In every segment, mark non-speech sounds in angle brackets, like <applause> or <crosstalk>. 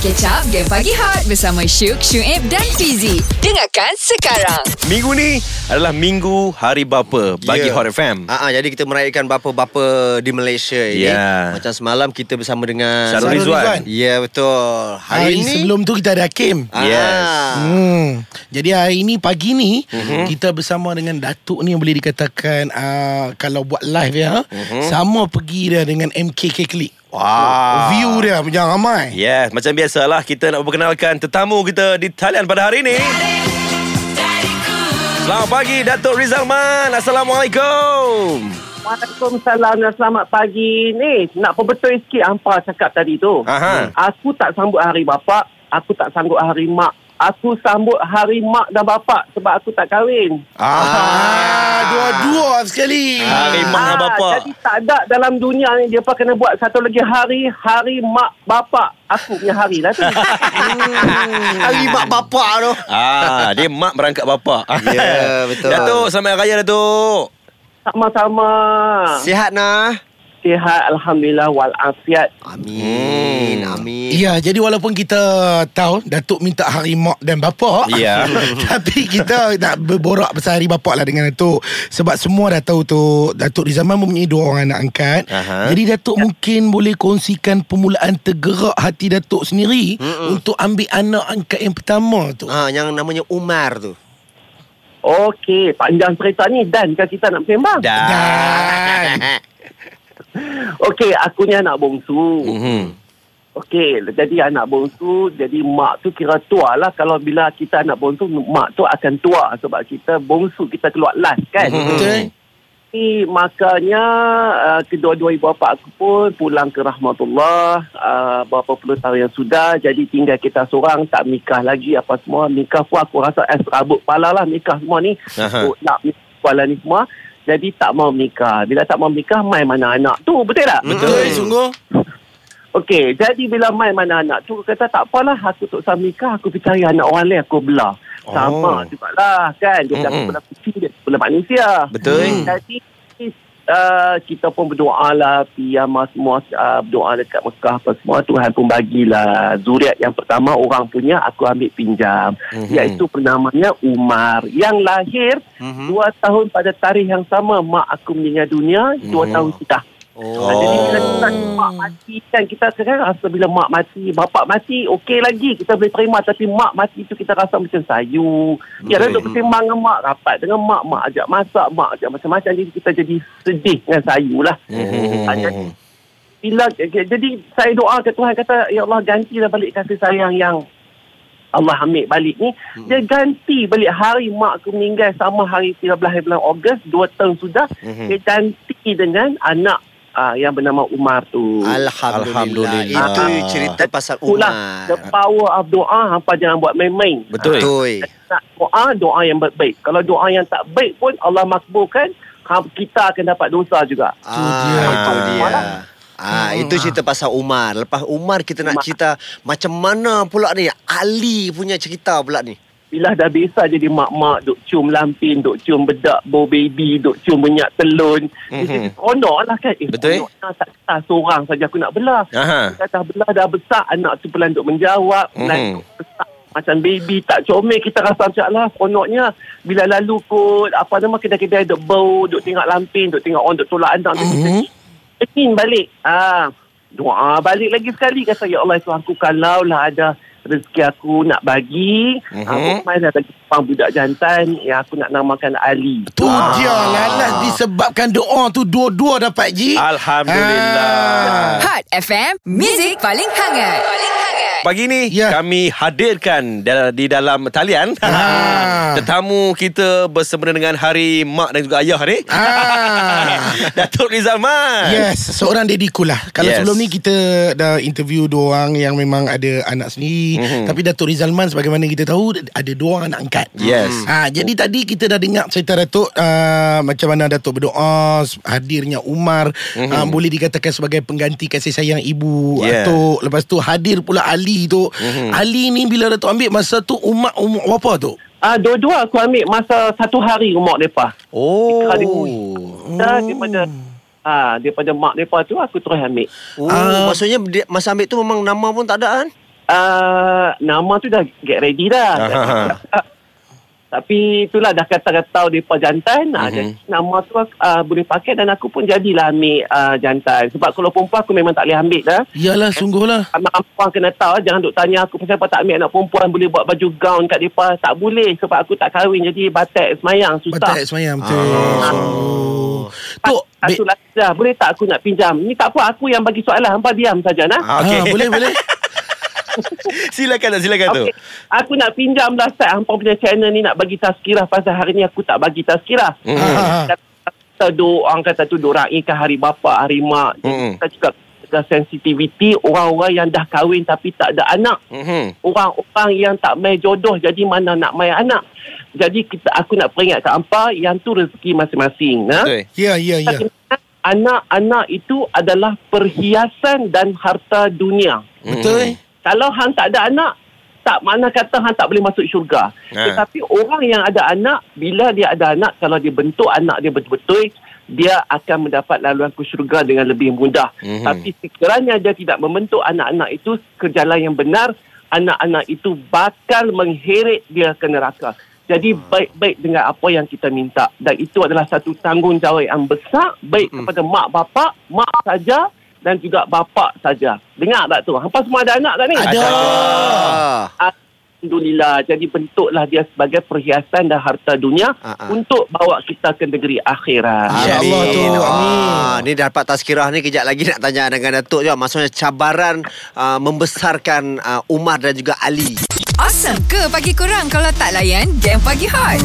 Catch up Game Pagi Hot Bersama Syuk, Syuib dan Fizi Dengarkan sekarang Minggu ni adalah minggu hari bapa bagi Ya. Hot FM. Ah, ah, jadi kita merayakan bapa-bapa di Malaysia ini. Ya. Macam semalam kita bersama dengan Syarul Rizwan. Ya betul. Hari, Hari ini sebelum tu kita ada Hakim. Ah, Yes. Hmm. Jadi hari ni pagi ni uh-huh. kita bersama dengan Datuk ni yang boleh dikatakan uh, kalau buat live ya uh-huh. sama pergi dia dengan MKK Click. Wow. View dia macam ramai. Yes, macam biasalah kita nak perkenalkan tetamu kita di talian pada hari ini. Selamat pagi Datuk Rizalman. Assalamualaikum. Waalaikumsalam dan selamat pagi. Ni, nak perbetul sikit hampa cakap tadi tu. Aha. Aku tak sambut hari bapa, aku tak sambut hari mak. Aku sambut hari mak dan bapa sebab aku tak kahwin. Ah, dua-dua sekali. Hari mak dengan bapa. Jadi tak ada dalam dunia ni dia pun kena buat satu lagi hari, hari mak bapa. Aku punya hari lah tu. <laughs> Hmm, hari mak bapak tu. Ah, dia mak berangkat bapa. Ya, betul. Datuk, selamat raya Datuk. Sama-sama. Sihat nah. Sihat Alhamdulillah walafiat. Amin. Hmm. Amin. Ya, jadi walaupun kita tahu Datuk minta hari mak dan bapa, Ya. <laughs> tapi kita nak berborak pasal hari bapa lah dengan Datuk. Sebab semua dah tahu tu Datuk Rizaman mempunyai dua orang anak angkat. Aha. Jadi Datuk mungkin boleh kongsikan permulaan tergerak hati Datuk sendiri Mm-mm. untuk ambil anak angkat yang pertama tu. Ah, yang namanya Umar tu. Okey, panjang cerita ni dan kan kita nak bersembang. Dan <laughs> <laughs> Okey, aku ni anak bongsu. Mhm. Okey, jadi anak bongsu, jadi mak tu kira tua lah. Kalau bila kita anak bongsu, mak tu akan tua sebab kita bongsu, kita keluar last kan. Mhm. betul. Jadi, makanya uh, kedua-dua ibu bapa aku pun pulang ke rahmatullah uh, berapa puluh tahun yang sudah. Jadi tinggal kita seorang, tak nikah lagi apa semua. Nikah pun aku rasa es rabut pala lah nikah semua ni. Aha. Oh, nak nikah ni semua. Jadi tak mau nikah. Bila tak mau nikah, main mana anak tu. Betul tak? Betul, sungguh. Okey, jadi bila main mana anak tu kata tak apalah aku tak usah nikah, aku pergi cari anak orang lain aku belah. Oh. Sama juga lah kan. Dia Mm-mm. mm belah kucing, dia belah manusia. Betul. Hmm. Jadi uh, kita pun berdoa lah piyama semua uh, berdoa dekat Mekah apa semua Tuhan pun bagilah zuriat yang pertama orang punya aku ambil pinjam Mhm. iaitu penamanya Umar yang lahir Mhm. dua tahun pada tarikh yang sama mak aku meninggal dunia dua Mhm. tahun sudah Oh. Jadi bila kita mak mati kan kita sekarang rasa bila mak mati, bapak mati okey lagi kita boleh terima tapi mak mati tu kita rasa macam sayu. Ya Betul. duduk bersembang dengan mak, rapat dengan mak, mak ajak masak, mak ajak macam-macam jadi kita jadi sedih dengan sayu lah. Mhm. Ah, jadi, bila jadi saya doa ke Tuhan kata ya Allah gantilah balik kasih sayang yang Allah ambil balik ni dia ganti balik hari mak aku meninggal sama hari 13 bulan Ogos 2 tahun sudah Mhm. dia ganti dengan anak uh, yang bernama Umar tu. Alhamdulillah. Alhamdulillah. Itu cerita pasal Itulah the Umar. power of doa hampa jangan buat main-main. Betul. Betul. Nak doa doa yang baik. Kalau doa yang tak baik pun Allah makbulkan kita akan dapat dosa juga. dia. Ah, itu dia. Umar. Ah, itu cerita pasal Umar. Lepas Umar kita nak Umar. cerita macam mana pula ni Ali punya cerita pula ni. Bila dah biasa jadi mak-mak duk cium lampin, duk cium bedak bau baby, duk cium minyak telun. Mhm. Mm-hmm. Seronok lah kan. Eh, Betul. seronok tak kata seorang saja aku nak belah. Aha. Kata belah dah besar, anak tu pelan duk menjawab. Pelan Mhm. duk besar. Macam baby tak comel kita rasa macam lah seronoknya bila lalu kot apa nama kedai-kedai duk bau duk tengok lampin duk tengok orang duk tolak anak tu kita ingin balik ah doa balik lagi sekali kata ya Allah Tuhan aku kalau lah ada rezeki aku nak bagi Mhm. mm-hmm. aku main ada pang budak jantan yang aku nak namakan Ali Tu dia lalas disebabkan doa tu dua-dua dapat Ji. Alhamdulillah. Hot FM Music paling hangat Paling hangat Pagi ni Ya. kami hadirkan di dalam talian Ah. <laughs> tetamu kita bersama dengan hari mak dan juga ayah ni. Ah. <laughs> Datuk Rizal Man. Yes, seorang dediku lah. Kalau Yes. sebelum ni kita dah interview dua orang yang memang ada anak sendiri, Mhm. mm-hmm. tapi Datuk Rizalman sebagaimana kita tahu ada dua orang anak angkat. Yes. Ha, jadi tadi kita dah dengar cerita Datuk uh, macam mana Datuk berdoa hadirnya Umar mm-hmm. uh, boleh dikatakan sebagai pengganti kasih sayang ibu Yeah. Datuk. Lepas tu hadir pula Ali tu. Mm-hmm. Ali ni bila Datuk ambil masa tu umur umur berapa tu? ah dua-dua aku ambil masa satu hari umur depa Oh. Hari dah daripada ah daripada mak depa tu aku terus ambil Oh, Ah. maksudnya dia, masa ambil tu memang nama pun tak ada kan? uh, nama tu dah get ready dah. <laughs> Tapi itulah dah kata-kata mereka jantan. Mhm. Mm-hmm. Jadi nama tu uh, boleh pakai dan aku pun jadilah ambil uh, jantan. Sebab kalau perempuan aku memang tak boleh ambil dah. Yalah sungguh lah Anak perempuan kena tahu Jangan duk tanya aku Pasal apa tak ambil anak perempuan Boleh buat baju gaun kat mereka Tak boleh Sebab aku tak kahwin Jadi batik semayang Susah Batak semayang betul Ah. Tok Ah, Satu lagi dah Boleh tak aku nak pinjam Ni tak apa Aku yang bagi soalan Hampa diam saja nah Ah, okay. Boleh boleh <laughs> silakan silakan tu. Okey. Aku nak pinjam lah Set Hampa punya channel ni Nak bagi tazkirah Pasal hari ni aku tak bagi tazkirah Hmm. Ah. Kata duk Orang kata tu Duk raikan hari bapa Hari mak Mm-mm. kita juga Kita sensitivity Orang-orang yang dah kahwin Tapi tak ada anak Mhm. orang-orang yang tak main jodoh jadi mana nak main anak. Jadi kita aku nak peringat kat hampa yang tu rezeki masing-masing. Ha? Betul. Ya ya ya Anak-anak itu adalah perhiasan dan harta dunia. Betul Kalau hang tak ada anak, tak mana kata hang tak boleh masuk syurga. Ha. Tetapi orang yang ada anak, bila dia ada anak, kalau dia bentuk anak dia betul-betul, dia akan mendapat laluan ke syurga dengan lebih mudah. Mhm. Tapi sekiranya dia tidak membentuk anak-anak itu ke jalan yang benar, anak-anak itu bakal mengheret dia ke neraka. Jadi baik-baik dengan apa yang kita minta. Dan itu adalah satu tanggungjawab yang besar baik kepada mak bapak, mak saja dan juga bapak saja. Dengar tak tu? Hampa semua ada anak tak ni? Ada Ah. Alhamdulillah. Jadi bentuklah dia sebagai perhiasan dan harta dunia ah. untuk bawa kita ke negeri akhirat. Ya Allah tu, amin. Ah, ni dapat tazkirah ni kejap lagi nak tanya dengan Datuk je. Maksudnya cabaran uh, membesarkan uh, Umar dan juga Ali. Awesome ke pagi kurang kalau tak layan game pagi hot?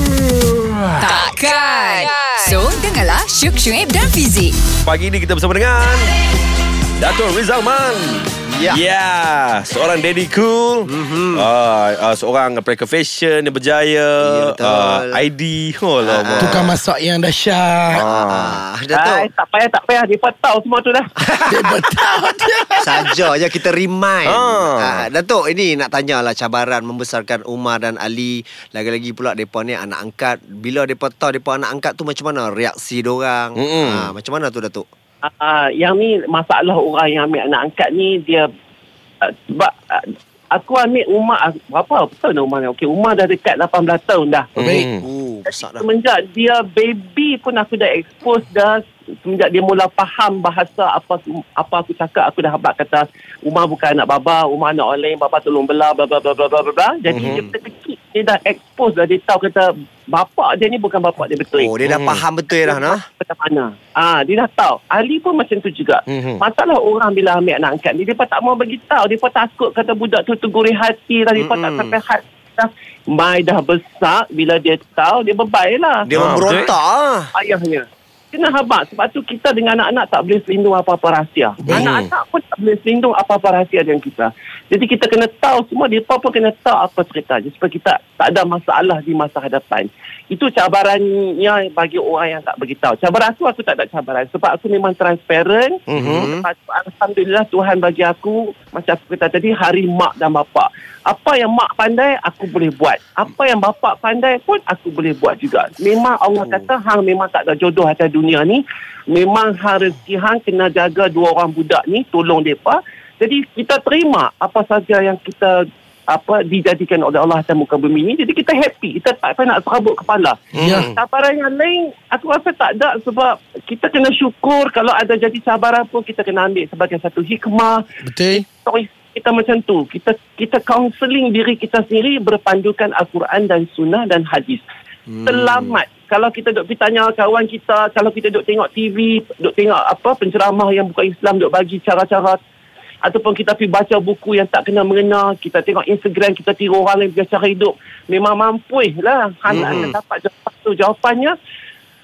Takkan. So, dengarlah Syuk Syuib dan Fizik. Pagi ni kita bersama dengan Dato' Rizal Man. Ya. Ya, seorang daddy cool. Mm-hmm. Uh, uh, seorang pelakon fashion yang berjaya. Ya, betul. Uh, ID. Oh, lah. Ah, Tukang masak yang dahsyat Ah, Ay, Datuk. tak payah, tak payah. Dia tahu semua tu dah. <laughs> Dia betul <laughs> Saja je kita remind. Ah. Ah. Datuk, ini nak tanyalah cabaran membesarkan Umar dan Ali. Lagi-lagi pula depa ni anak angkat. Bila depa tahu depa anak angkat tu macam mana reaksi diorang? Mm-mm. Ah, macam mana tu Datuk? Uh, yang ni masalah orang yang ambil anak angkat ni dia uh, sebab uh, aku ambil Umar uh, berapa betul dah Umar ni okey Umar dah dekat 18 tahun dah Baik Hmm. Oh, besar dah. semenjak dia baby pun aku dah expose dah semenjak dia mula faham bahasa apa apa aku cakap aku dah habaq kata Umar bukan anak baba Umar anak orang lain baba tolong belah bla bla bla bla bla jadi Mhm. dia kecil dia dah expose dah dia tahu kata bapak dia ni bukan bapak dia betul Oh, dia dah Hmm. faham betul dah, nah? macam mana. Ah, dia dah tahu. Ali pun macam tu juga. Mhm. Masalah orang bila ambil anak angkat ni, dia tak mau bagi tahu. Dia takut kata budak tu teguri hati lah. Dia tak Mm-mm. sampai hati dah. Mai dah besar, bila dia tahu, dia bebai lah. Dia Ah, memberontak ah. Ayahnya. Kena habaq. Sebab tu kita dengan anak-anak tak boleh selindung apa-apa rahsia. Anak-anak pun tak boleh selindung apa-apa rahsia dengan kita. Jadi kita kena tahu semua. Mereka pun kena tahu apa cerita. Jadi supaya kita tak ada masalah di masa hadapan. Itu cabarannya bagi orang yang tak beritahu. Cabaran aku, aku tak ada cabaran. Sebab aku memang transparent. Tu, Alhamdulillah Tuhan bagi aku, macam aku kata tadi, hari mak dan bapak. Apa yang mak pandai, aku boleh buat. Apa yang bapak pandai pun, aku boleh buat juga. Memang Allah kata, hang memang tak ada jodoh atas dunia ni. Memang hang rezeki hang kena jaga dua orang budak ni, tolong mereka. Jadi kita terima apa saja yang kita apa dijadikan oleh Allah atas muka bumi ni. Jadi kita happy. Kita tak payah nak serabut kepala. Ya Cabaran yang lain Aku rasa tak ada Sebab Kita kena syukur Kalau ada jadi cabaran pun Kita kena ambil sebagai satu hikmah Betul Story kita macam tu Kita kita counselling diri kita sendiri Berpandukan Al-Quran dan Sunnah dan Hadis hmm. Selamat kalau kita duk pergi tanya kawan kita, kalau kita duk tengok TV, duk tengok apa penceramah yang bukan Islam duk bagi cara-cara ataupun kita pergi baca buku yang tak kena mengena, kita tengok Instagram, kita tiru orang lain punya cara hidup, memang mampu lah. Hmm. dapat jawapan tu. Jawapannya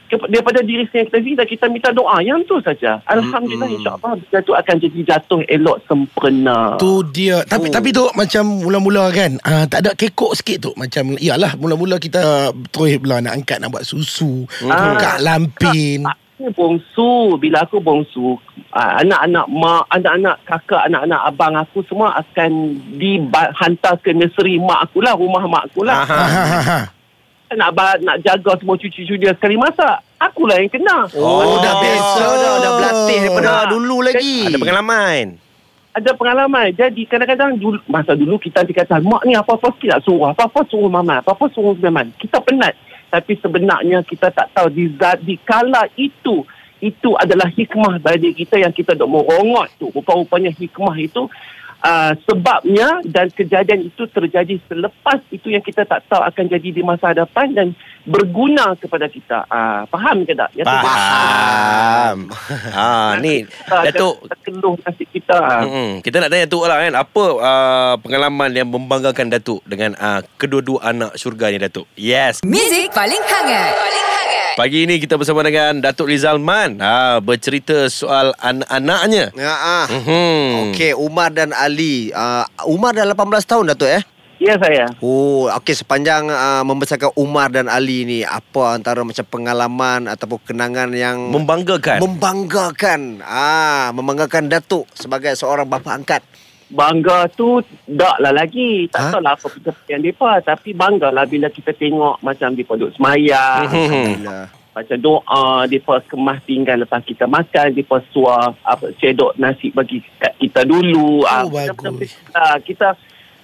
daripada diri sendiri dan kita minta doa yang tu saja. Alhamdulillah Hmm. insya-Allah benda tu akan jadi jatuh elok sempurna. Tu dia Tapi Oh. tapi tu Macam mula-mula kan ah, Tak ada kekok sikit tu Macam Yalah mula-mula kita Terus pula nak angkat Nak buat susu Ah. Buka lampin Aku bongsu Bila aku bongsu ah, Anak-anak mak Anak-anak kakak Anak-anak abang aku Semua akan Dihantar ke nursery mak aku lah Rumah mak aku lah nak, nak jaga semua cucu-cucu dia sekali masak Akulah yang kena Oh, Oh. dah biasa dah. Dah berlatih daripada Ah. dulu lagi. Ada pengalaman. ada pengalaman. Jadi kadang-kadang dulu, masa dulu kita dikata mak ni apa-apa sikit nak suruh. Apa-apa suruh mama. Apa-apa suruh memang. Kita penat. Tapi sebenarnya kita tak tahu di, di kala itu itu adalah hikmah bagi kita yang kita dok merongot tu. Rupa-rupanya hikmah itu uh, sebabnya dan kejadian itu terjadi selepas itu yang kita tak tahu akan jadi di masa hadapan dan berguna kepada kita. Uh, faham ke tak? Ya, tu- Faham. <laughs> ha, ni Datuk keluh nasib kita. Hmm, kita nak tanya Datuk lah kan Apa uh, pengalaman yang membanggakan Datuk Dengan uh, kedua-dua anak syurga ni Datuk Yes Music paling hangat. Paling hangat. Pagi ini kita bersama dengan Datuk Rizal Man ha, Bercerita soal anak-anaknya Ya, ah. hmm. Okey, Umar dan Ali. Uh, Umar dah 18 tahun Datuk eh? Ya saya. Oh, okey sepanjang uh, membesarkan Umar dan Ali ni apa antara macam pengalaman ataupun kenangan yang Membanggakan membanggakan. Ah, membanggakan Datuk sebagai seorang bapa angkat. Bangga tu tak lah lagi. Tak Ha? ha? tahu lah apa pencapaian mereka. Tapi bangga lah bila kita tengok macam mereka duduk semayang. Hmm. Alhamdulillah. Macam doa, mereka kemas pinggan lepas kita makan. Mereka suar apa, cedok nasi bagi kat kita dulu. Oh, macam-macam bagus. kita. kita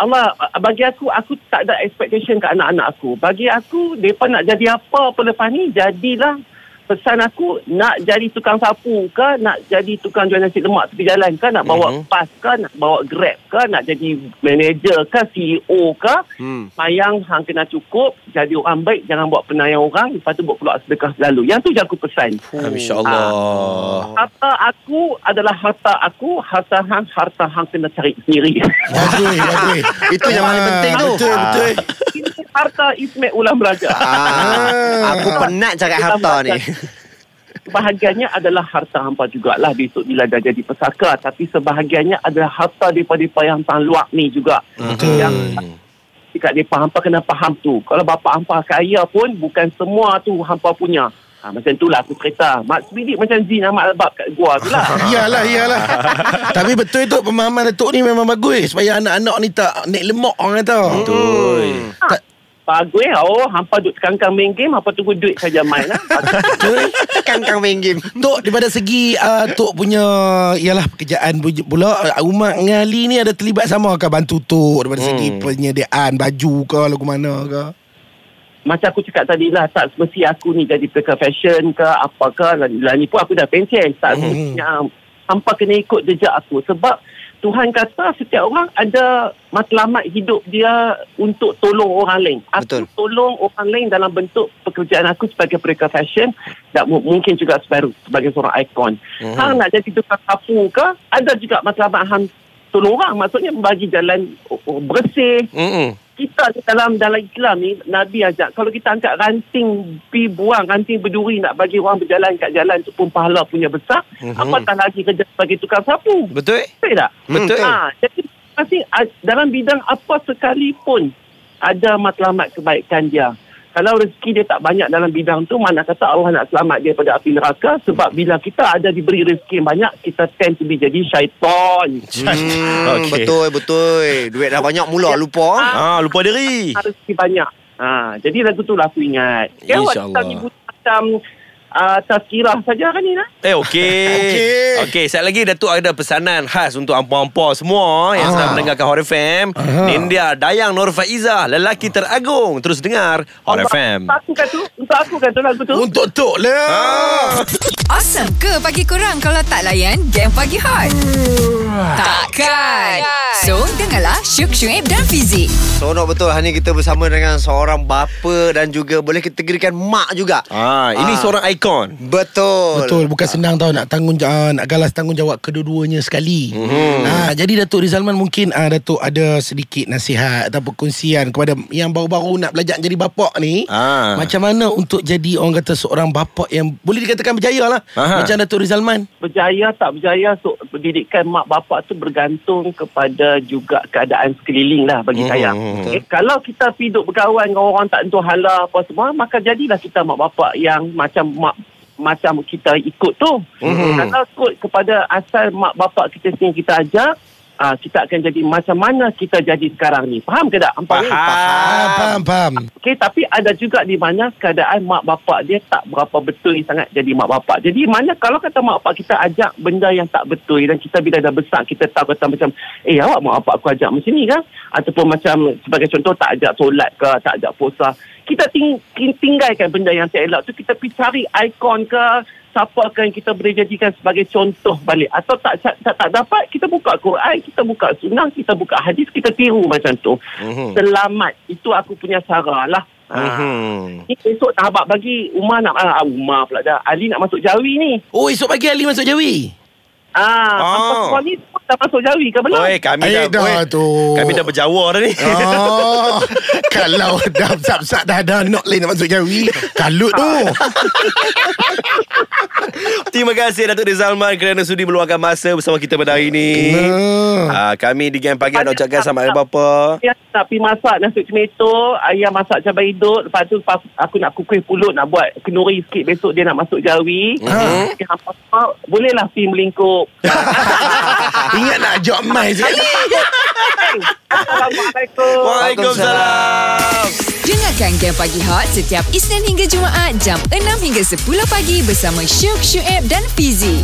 Allah, bagi aku, aku tak ada expectation ke anak-anak aku. Bagi aku, mereka nak jadi apa apa lepas ni, jadilah pesan aku nak jadi tukang sapu ke nak jadi tukang jual nasi lemak tepi jalan ke nak bawa Mhm. pas ke nak bawa grab ke nak jadi manager ke CEO ke Hmm. Mayang hang kena cukup Jadi orang baik Jangan buat penayang orang Lepas tu buat keluar sedekah selalu Yang tu je aku pesan Ah, Masya Allah Harta aku adalah harta aku Harta hang Harta hang kena cari sendiri Bagus, <laughs> bagus. Itu yang paling Ah, penting tu. Betul, betul. Harta Ismail Ulam Raja Ah, aku penat cakap harta ni. Sebahagiannya adalah harta hampa jugalah besok bila dah jadi pesaka tapi sebahagiannya adalah harta daripada yang tang luak ni juga. Betul. Yang dekat depa hampa kena faham tu. Kalau bapa hampa kaya pun bukan semua tu hampa punya. Ha, macam tu lah aku cerita. Mak sebidik macam Zin Ahmad Albab kat gua tu lah. <laughs> Iyalah, iyalah. <laughs> Tapi betul tu pemahaman Datuk ni memang bagus supaya anak-anak ni tak naik lemak orang kata. Betul Tak, Bagus oh hampa duduk kangkang main game hampa tunggu duit saja main <laughs> lah. Kangkang main game. Tok daripada segi uh, Tok punya Ialah pekerjaan pu- pula uh, Umar dengan Ali ni ada terlibat sama ke Bantu Tok Daripada segi Hmm. penyediaan Baju ke Lagu mana ke Macam aku cakap tadi lah Tak semesti aku ni jadi pekar fashion ke Apa ke Lah lah ni pun aku dah pension Tak Hmm. semestinya Hampa kena ikut jejak aku Sebab Tuhan kata setiap orang ada matlamat hidup dia untuk tolong orang lain. Aku Betul. tolong orang lain dalam bentuk pekerjaan aku sebagai prekar fashion dan mu- mungkin juga sebagai, sebagai seorang ikon. Mhm. Hang nak jadi tukang sapu ke, ada juga matlamat hang tolong orang. Maksudnya bagi jalan bersih, Mm-mm. Kita ni dalam dalam Islam ni Nabi ajak kalau kita angkat ranting pi buang ranting berduri nak bagi orang berjalan kat jalan tu pun pahala punya besar Mhm. mm-hmm. apatah lagi kerja sebagai tukang sapu Betul betul tak Betul. ha, jadi pasti dalam bidang apa sekalipun ada matlamat kebaikan dia kalau rezeki dia tak banyak dalam bidang tu mana kata Allah nak selamat dia pada api neraka sebab bila kita ada diberi rezeki yang banyak kita tend to be jadi syaitan Hmm, <laughs> Okey. Betul, betul. Duit dah banyak mula lupa. Ah, lupa diri. Ha, rezeki banyak. Ha, jadi lagu tu lah aku ingat. Kan awak InsyaAllah. macam uh, tazkirah saja kan ni nah? Eh okey. Okey. Okey, sekali lagi Datuk ada pesanan khas untuk ampa-ampa semua yang Ah. sedang mendengarkan Hot FM. Aha. Nindia Dayang Nur Faizah, lelaki teragung. Terus dengar Hot Untuk- FM. Untuk aku kan tu, untuk aku kan tu lagu tu. Untuk Tok lah Ah. Awesome ke pagi korang kalau tak layan game pagi hot? Takkan. So, dengarlah Syuk Syuib dan Fizik. Seronok betul hari ni kita bersama dengan seorang bapa dan juga boleh kategorikan mak juga. Ah, ini Ah. seorang ikon. Betul. Betul bukan senang tau nak tanggung uh, nak galas tanggungjawab kedua-duanya sekali. Mhm. Mm-hmm. Ha, jadi Datuk Rizalman mungkin uh, Datuk ada sedikit nasihat atau perkongsian kepada yang baru-baru nak belajar jadi bapa ni. Ah. Macam mana untuk jadi orang kata seorang bapa yang boleh dikatakan berjaya lah. Aha. Macam Datuk Rizalman. Berjaya tak berjaya so, pendidikan mak bapak tu bergantung kepada juga keadaan sekeliling lah bagi Mhm, saya. betul. Okay, kalau kita duduk berkawan dengan orang tak tentu hala apa semua, maka jadilah kita mak bapak yang macam mak macam kita ikut tu. Mhm. Kalau ikut kepada asal mak bapak kita sendiri kita ajar, uh, kita akan jadi macam mana kita jadi sekarang ni. Faham ke tak? Hampa ni? Faham, faham, faham. Okey, tapi ada juga di mana keadaan mak bapak dia tak berapa betul sangat jadi mak bapak. Jadi mana kalau kata mak bapak kita ajak benda yang tak betul dan kita bila dah besar kita tahu kata macam eh awak mak bapak aku ajak macam ni kan ataupun macam sebagai contoh tak ajak solat ke tak ajak puasa. Kita ting- ting- tinggalkan benda yang tak elok tu kita pergi cari ikon ke siapa akan kita boleh jadikan sebagai contoh balik atau tak tak, tak, tak dapat kita buka Quran kita buka sunnah kita buka hadis kita tiru macam tu Mhm. selamat itu aku punya cara lah Ah. Mhm. Ni esok tak bagi Umar nak ah, Umar pula dah Ali nak masuk Jawi ni Oh, esok pagi Ali masuk Jawi. Ah, Ah. Hampa semua ni semua dah masuk Jawi ke belum Oi, kami Eh, dah, dah oi, tu. Kami dah berjawar dah ni. Oh, <laughs> kalau dah sap-sap dah ada anak lain nak masuk Jawi, kalut tu. <laughs> Terima kasih Datuk Rizalman kerana sudi meluangkan masa bersama kita pada hari ini. Hmm. Ah, kami di Gang Pagi nak ucapkan selamat hari bapa. Ayah nak pergi masak nasi tomato Ayah masak cabai hidung Lepas tu pas, aku nak kukuh pulut Nak buat kenduri sikit Besok dia nak masuk Jawi hampa semua Bolehlah pergi melingkup <laughs> Ingat nak ajak Mai sekali. Assalamualaikum Waalaikumsalam. Dengarkan Game Pagi Hot setiap Isnin hingga Jumaat jam 6 hingga 10 pagi bersama Syuk, Syuib dan Fizi.